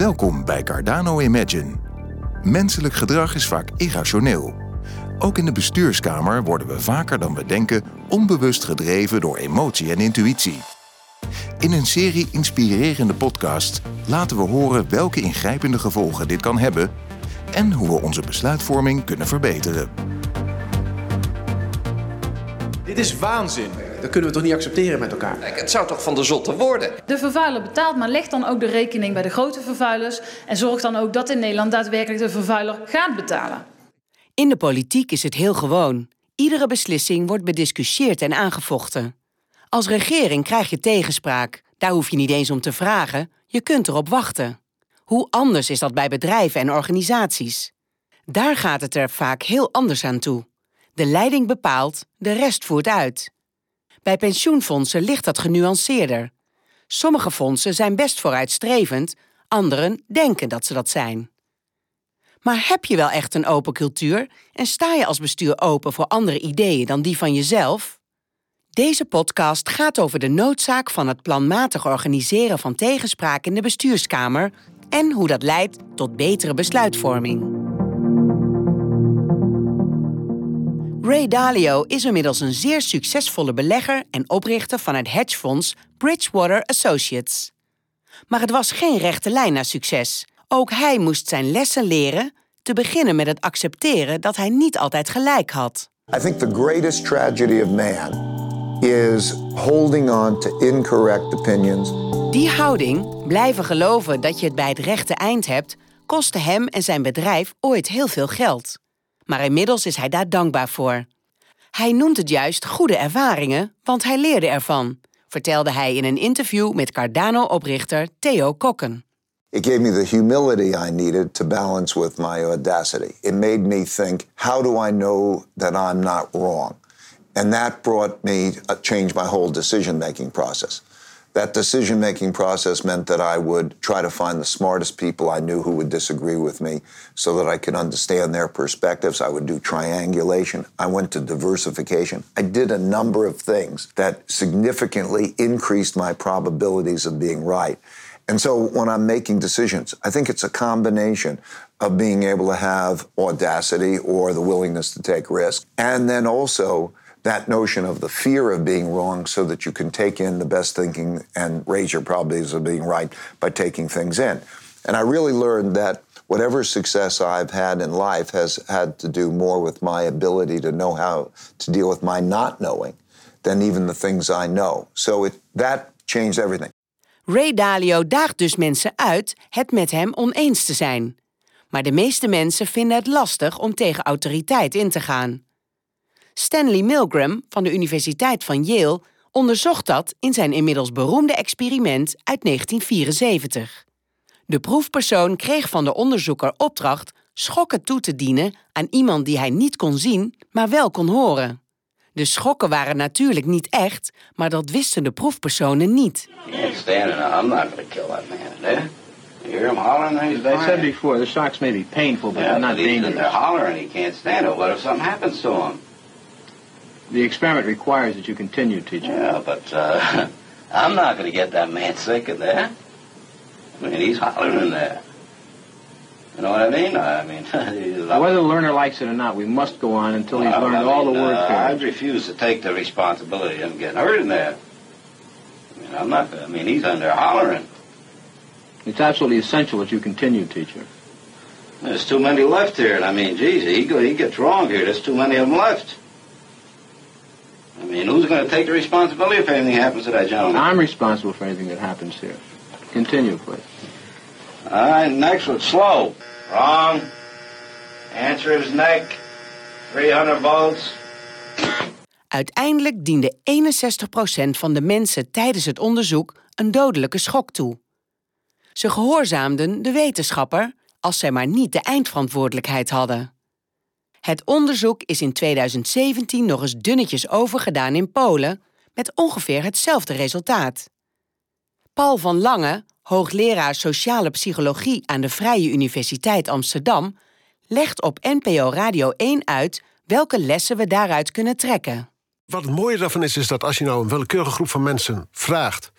Welkom bij Cardano Imagine. Menselijk gedrag is vaak irrationeel. Ook in de bestuurskamer worden we vaker dan we denken onbewust gedreven door emotie en intuïtie. In een serie inspirerende podcasts laten we horen welke ingrijpende gevolgen dit kan hebben en hoe we onze besluitvorming kunnen verbeteren. Dit is waanzin. Dat kunnen we toch niet accepteren met elkaar? Kijk, het zou toch van de zotte worden? De vervuiler betaalt, maar leg dan ook de rekening bij de grote vervuilers. En zorg dan ook dat in Nederland daadwerkelijk de vervuiler gaat betalen. In de politiek is het heel gewoon. Iedere beslissing wordt bediscussieerd en aangevochten. Als regering krijg je tegenspraak. Daar hoef je niet eens om te vragen, je kunt erop wachten. Hoe anders is dat bij bedrijven en organisaties? Daar gaat het er vaak heel anders aan toe. De leiding bepaalt, de rest voert uit. Bij pensioenfondsen ligt dat genuanceerder. Sommige fondsen zijn best vooruitstrevend, anderen denken dat ze dat zijn. Maar heb je wel echt een open cultuur en sta je als bestuur open voor andere ideeën dan die van jezelf? Deze podcast gaat over de noodzaak van het planmatig organiseren van tegenspraak in de bestuurskamer en hoe dat leidt tot betere besluitvorming. Ray Dalio is inmiddels een zeer succesvolle belegger en oprichter van het hedgefonds Bridgewater Associates. Maar het was geen rechte lijn naar succes. Ook hij moest zijn lessen leren, te beginnen met het accepteren dat hij niet altijd gelijk had. I think the greatest tragedy of man is holding on to incorrect opinions. Die houding, blijven geloven dat je het bij het rechte eind hebt, kostte hem en zijn bedrijf ooit heel veel geld. Maar inmiddels is hij daar dankbaar voor. Hij noemt het juist goede ervaringen, want hij leerde ervan, vertelde hij in een interview met Cardano-oprichter Theo Kokken. It gave me the humility I needed to balance with my audacity. It made me think, how do I know that I'm not wrong? And that brought me, uh, changed my whole decision making process. That decision making process meant that I would try to find the smartest people I knew who would disagree with me so that I could understand their perspectives. I would do triangulation. I went to diversification. I did a number of things that significantly increased my probabilities of being right. And so when I'm making decisions, I think it's a combination of being able to have audacity or the willingness to take risk, and then also that notion of the fear of being wrong so that you can take in the best thinking and raise your probabilities of being right by taking things in. And I really learned that whatever success I've had in life has had to do more with my ability to know how to deal with my not knowing than even the things I know. So it, that changed everything. Ray Dalio daagt dus mensen uit het met hem oneens te zijn. Maar de meeste mensen vinden het lastig om tegen autoriteit in te gaan. Stanley Milgram van de Universiteit van Yale onderzocht dat in zijn inmiddels beroemde experiment uit 1974. De proefpersoon kreeg van de onderzoeker opdracht schokken toe te dienen aan iemand die hij niet kon zien, maar wel kon horen. De schokken waren natuurlijk niet echt, maar dat wisten de proefpersonen niet. I'm not going to kill that man, eh? You hear him hollering? He's As I said before, the shocks may be painful, but yeah, they're not but he's in dangerous. there hollering. He can't stand it. What if something happens to him? The experiment requires that you continue teaching. Yeah, but uh, I'm not going to get that man sick in there. I mean, he's hollering in there. You know what I mean? I mean, Whether the learner likes it or not, we must go on until he's Well, learned I all the mean, word uh, pairs. I'd refuse to take the responsibility of him getting hurt in there. I mean, I'm not. I mean, he's under hollering. It's absolutely essential that you continue, teacher. There's too many left here, and I mean, geez, he he gets wrong here. There's too many of them left. I mean, who's going to take the responsibility if anything happens to that gentleman? I'm responsible for anything that happens here. Continue, please. All right, next one, slow. Wrong. Answer is neck. 300 volts. Uiteindelijk diende 61% van de mensen tijdens het onderzoek een dodelijke schok toe. Ze gehoorzaamden de wetenschapper als zij maar niet de eindverantwoordelijkheid hadden. Het onderzoek is in 2017 nog eens dunnetjes overgedaan in Polen met ongeveer hetzelfde resultaat. Paul van Lange, hoogleraar sociale psychologie aan de Vrije Universiteit Amsterdam, legt op NPO Radio 1 uit welke lessen we daaruit kunnen trekken. Wat het mooie daarvan is, is dat als je nou een willekeurige groep van mensen vraagt.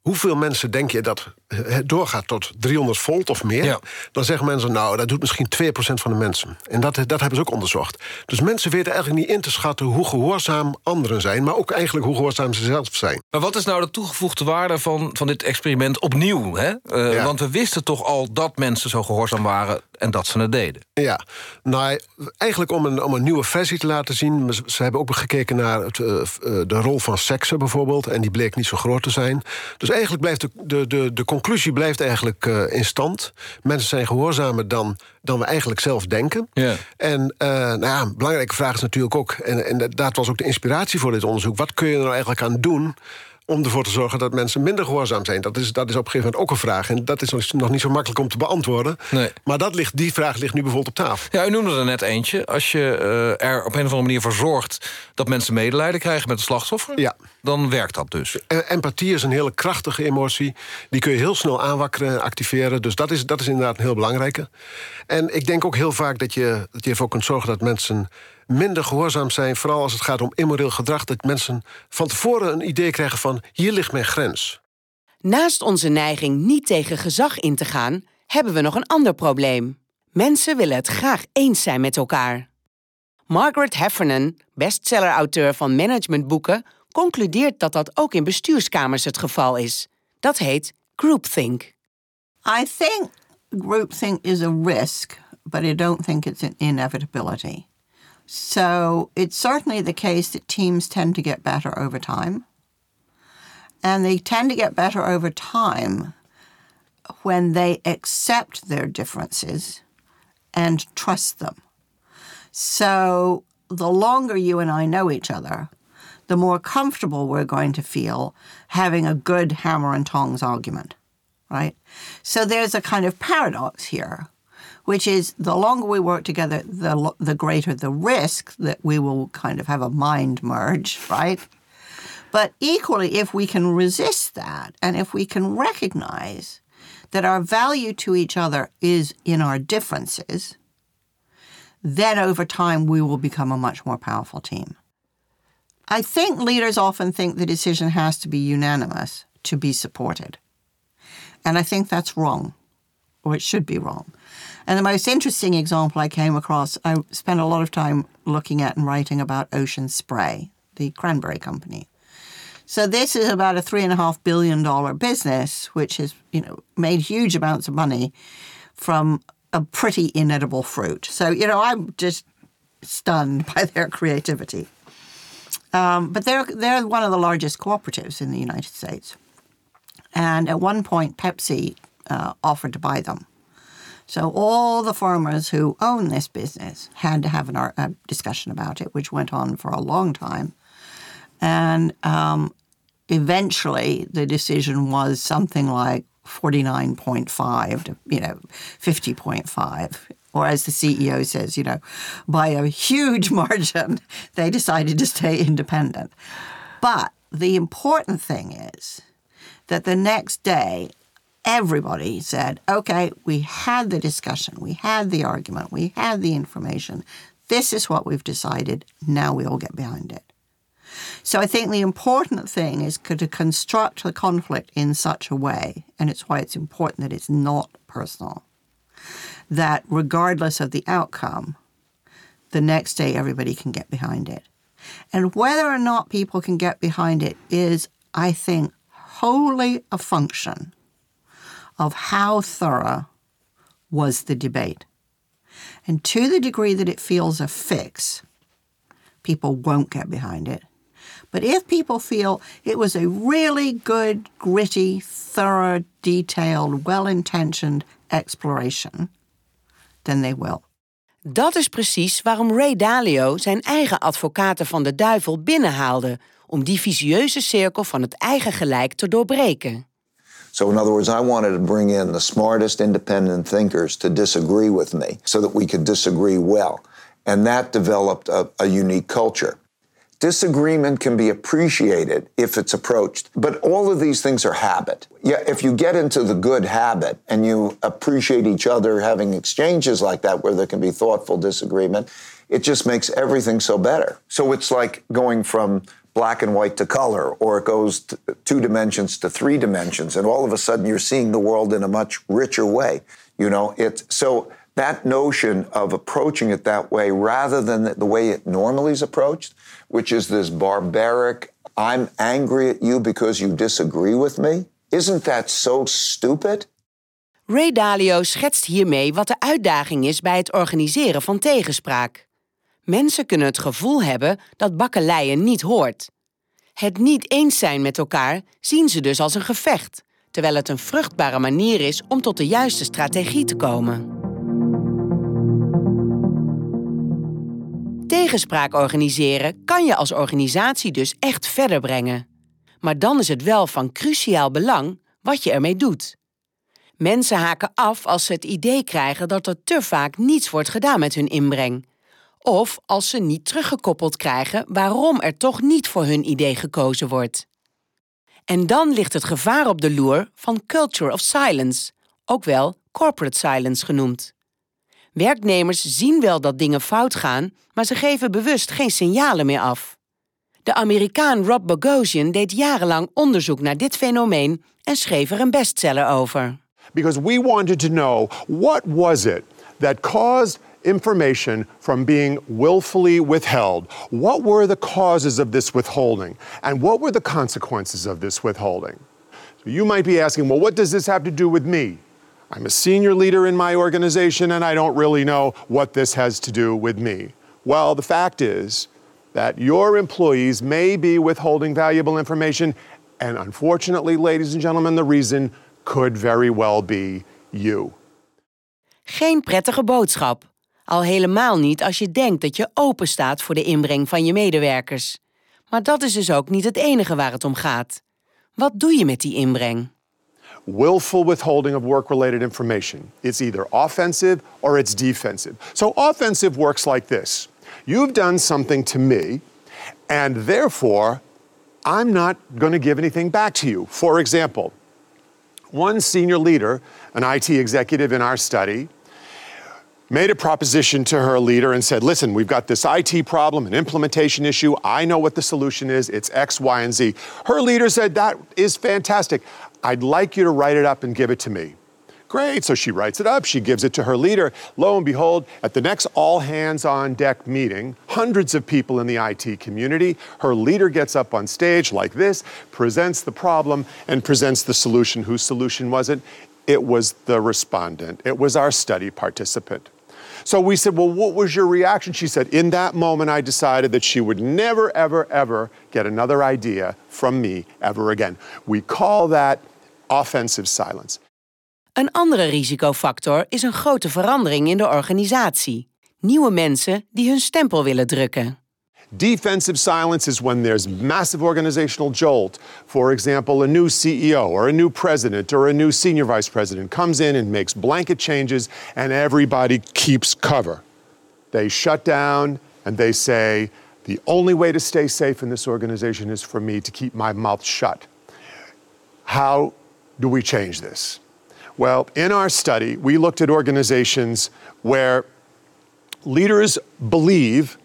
Hoeveel mensen denk je dat doorgaat tot 300 volt of meer... Ja. dan zeggen mensen, nou, dat doet misschien 2% van de mensen. En dat, dat hebben ze ook onderzocht. Dus mensen weten eigenlijk niet in te schatten... hoe gehoorzaam anderen zijn... maar ook eigenlijk hoe gehoorzaam ze zelf zijn. Maar wat is nou de toegevoegde waarde van, van dit experiment opnieuw? Hè? Eh, Ja. Want we wisten toch al dat mensen zo gehoorzaam waren... en dat ze het deden. Ja, nou, eigenlijk om een, om een nieuwe versie te laten zien. Ze ze hebben ook gekeken naar het, eh, eh, de rol van seksen bijvoorbeeld. En die bleek niet zo groot te zijn. Dus eigenlijk blijft de, de, de, de conclusie blijft eigenlijk eh, in stand. Mensen zijn gehoorzamer dan, dan we eigenlijk zelf denken. Ja. En eh, nou ja, een belangrijke vraag is natuurlijk ook... en, en dat was ook de inspiratie voor dit onderzoek... wat kun je er nou eigenlijk aan doen om ervoor te zorgen dat mensen minder gehoorzaam zijn? Dat is, dat is op een gegeven moment ook een vraag. En dat is nog- niet zo makkelijk om te beantwoorden. Nee. Maar dat ligt, die vraag ligt nu bijvoorbeeld op tafel. Ja, u noemde er net eentje. Als je eh, er op een of andere manier voor zorgt... dat mensen medelijden krijgen met het slachtoffer... Ja. dan werkt dat dus. Eh, Empathie is een hele krachtige emotie. Die kun je heel snel aanwakkeren en activeren. Dus dat is, dat is inderdaad een heel belangrijke. En ik denk ook heel vaak dat je, dat je ervoor kunt zorgen dat mensen minder gehoorzaam zijn. Vooral als het gaat om immoreel gedrag. Dat mensen van tevoren een idee krijgen van hier ligt mijn grens. Naast onze neiging niet tegen gezag in te gaan, hebben we nog een ander probleem. Mensen willen het graag eens zijn met elkaar. Margaret Heffernan, bestseller-auteur van managementboeken, concludeert dat dat ook in bestuurskamers het geval is. Dat heet groupthink. I think groupthink is a risk, but I don't think it's an inevitability. So it's certainly the case that teams tend to get better over time. And they tend to get better over time when they accept their differences and trust them. So the longer you and I know each other, the more comfortable we're going to feel having a good hammer and tongs argument, right? So there's a kind of paradox here, which is the longer we work together, the, the greater the risk that we will kind of have a mind merge, right? But equally, if we can resist that and if we can recognize that our value to each other is in our differences, then over time we will become a much more powerful team. I think leaders often think the decision has to be unanimous to be supported. And I think that's wrong, or it should be wrong. And the most interesting example I came across, I spent a lot of time looking at and writing about Ocean Spray, the cranberry company. So this is about a three and a half billion dollar business, which has you know made huge amounts of money from a pretty inedible fruit. So you know I'm just stunned by their creativity. Um, but they're they're one of the largest cooperatives in the United States, and at one point Pepsi uh, offered to buy them. So all the farmers who own this business had to have an, a discussion about it, which went on for a long time. And um, eventually, the decision was something like 49.5 to, you know, 50.5. Or as the CEO says, you know, by a huge margin, they decided to stay independent. But the important thing is that the next day, everybody said, okay, we had the discussion, we had the argument, we had the information. This is what we've decided. Now we all get behind it. So I think the important thing is to construct the conflict in such a way, and it's why it's important that it's not personal, that regardless of the outcome, the next day everybody can get behind it. And whether or not people can get behind it is, I think, wholly a function of how thorough was the debate. And to the degree that it feels a fix, people won't get behind it. But if people feel it was a really good, gritty, thorough, detailed, well intentioned exploration, then they will. Dat is precies waarom Ray Dalio zijn eigen advocaten van de duivel binnenhaalde om die vicieuze cirkel van het eigen gelijk te doorbreken. So, in other words, I wanted to bring in the smartest independent thinkers to disagree with me so that we could disagree well. And that developed a, a unique culture. Disagreement can be appreciated if it's approached, but all of these things are habit. Yeah, if you get into the good habit and you appreciate each other having exchanges like that where there can be thoughtful disagreement, it just makes everything so better. So it's like going from black and white to color, or it goes two dimensions to three dimensions, and all of a sudden you're seeing the world in a much richer way. You know, it's so that notion of approaching it that way rather than the way it normally is approached, which is this barbaric, I'm angry at you because you disagree with me. Isn't that so stupid? Ray Dalio schetst hiermee wat de uitdaging is bij het organiseren van tegenspraak. Mensen kunnen het gevoel hebben dat bakkeleien niet hoort. Het niet eens zijn met elkaar zien ze dus als een gevecht, terwijl het een vruchtbare manier is om tot de juiste strategie te komen. Tegenspraak organiseren kan je als organisatie dus echt verder brengen. Maar dan is het wel van cruciaal belang wat je ermee doet. Mensen haken af als ze het idee krijgen dat er te vaak niets wordt gedaan met hun inbreng. Of als ze niet teruggekoppeld krijgen waarom er toch niet voor hun idee gekozen wordt. En dan ligt het gevaar op de loer van culture of silence, ook wel corporate silence genoemd. Werknemers zien wel dat dingen fout gaan, maar ze geven bewust geen signalen meer af. De Amerikaan Rob Bogosian deed jarenlang onderzoek naar dit fenomeen en schreef er een bestseller over. Because we wanted to know what was it that caused information from being willfully withheld. What were the causes of this withholding? And what were the consequences of this withholding? So you might be asking, well, what does this have to do with me? I'm a senior leader in my organization and I don't really know what this has to do with me. Well, the fact is that your employees may be withholding valuable information, and unfortunately, ladies and gentlemen, the reason could very well be you. Geen prettige boodschap. Al helemaal niet als je denkt dat je open staat voor de inbreng van je medewerkers. Maar dat is dus ook niet het enige waar het om gaat. Wat doe je met die inbreng? willful withholding of work related information. It's either offensive or it's defensive. So, offensive works like this You've done something to me, and therefore, I'm not going to give anything back to you. For example, one senior leader, an IT executive in our study, made a proposition to her leader and said, Listen, we've got this IT problem, an implementation issue. I know what the solution is. It's X, Y, and Z. Her leader said, That is fantastic. I'd like you to write it up and give it to me. Great. So she writes it up, she gives it to her leader. Lo and behold, at the next all hands on deck meeting, hundreds of people in the IT community, her leader gets up on stage like this, presents the problem, and presents the solution. Whose solution was it? It was the respondent, it was our study participant. So we said, Well, what was your reaction? She said, In that moment, I decided that she would never, ever, ever get another idea from me ever again. We call that offensive silence. Een andere risicofactor is een grote verandering in de organisatie. Nieuwe mensen die hun stempel willen drukken. Defensive silence is when there's massive organizational jolt. For example, a new CEO or a new president or a new senior vice president comes in and makes blanket changes, and everybody keeps cover. They shut down and they say, The only way to stay safe in this organization is for me to keep my mouth shut. How do we change this? Well, in our study, we looked at organizations where leaders believe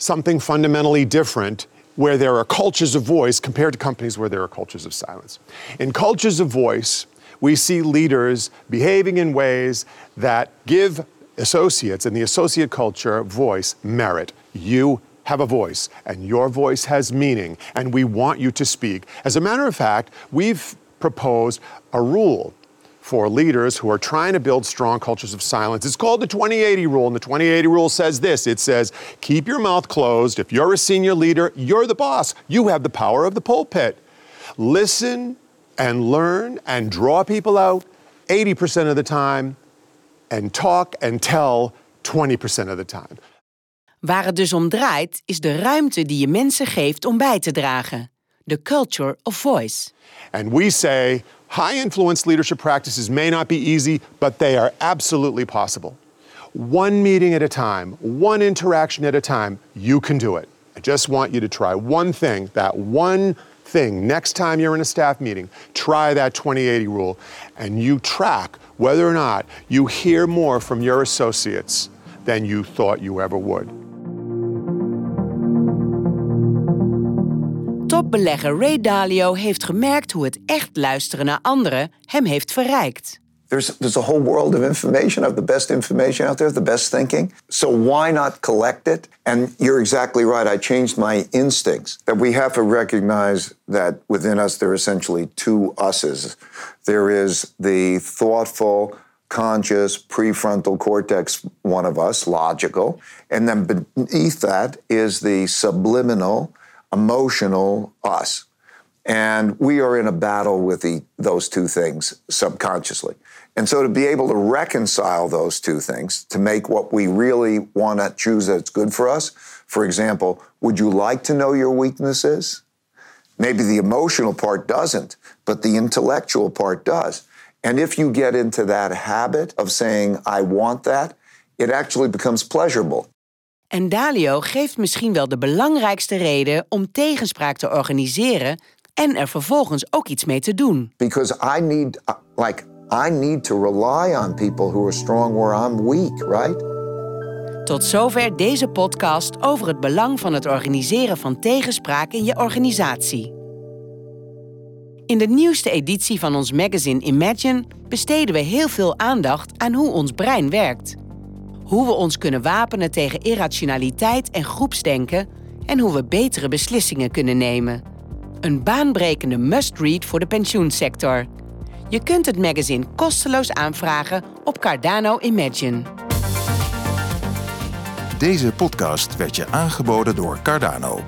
something fundamentally different where there are cultures of voice compared to companies where there are cultures of silence. In cultures of voice, we see leaders behaving in ways that give associates and the associate culture voice merit. You have a voice, and your voice has meaning, and we want you to speak. As a matter of fact, we've proposed a rule for leaders who are trying to build strong cultures of silence. It's called the 2080 rule, and the 2080 rule says this it says, keep your mouth closed. If you're a senior leader, you're the boss. You have the power of the pulpit. Listen and learn and draw people out 80% of the time, and talk and tell 20% of the time. Waar het dus om draait, is de ruimte die je mensen geeft om bij te dragen. The culture of voice. And we say, High influence leadership practices may not be easy, but they are absolutely possible. One meeting at a time, one interaction at a time, you can do it. I just want you to try one thing, that one thing. Next time you're in a staff meeting, try that 2080 rule, and you track whether or not you hear more from your associates than you thought you ever would. Topbelegger Ray Dalio heeft gemerkt hoe het echt luisteren naar anderen hem heeft verrijkt. There's, there's a whole world of information. of the best information out there, the best thinking. So why not collect it? And you're exactly right. I changed my instincts. That we have to recognize that within us there are essentially two us's. There is the thoughtful, conscious, prefrontal cortex one of us, logical. And then beneath that is the subliminal, emotional us. And we are in a battle with the, those two things subconsciously. And so to be able to reconcile those two things, to make what we really want to choose that's good for us, for example, would you like to know your weaknesses? Maybe the emotional part doesn't, but the intellectual part does. And if you get into that habit of saying, I want that, it actually becomes pleasurable. En Dalio geeft misschien wel de belangrijkste reden om tegenspraak te organiseren en er vervolgens ook iets mee te doen. Because I need, like, I need to rely on people who are strong where I'm weak, right? Tot zover deze podcast over het belang van het organiseren van tegenspraak in je organisatie. In de nieuwste editie van ons magazine Imagine besteden we heel veel aandacht aan hoe ons brein werkt. Hoe we ons kunnen wapenen tegen irrationaliteit en groepsdenken en hoe we betere beslissingen kunnen nemen. Een baanbrekende must-read voor de pensioensector. Je kunt het magazine kosteloos aanvragen op Cardano Imagine. Deze podcast werd je aangeboden door Cardano.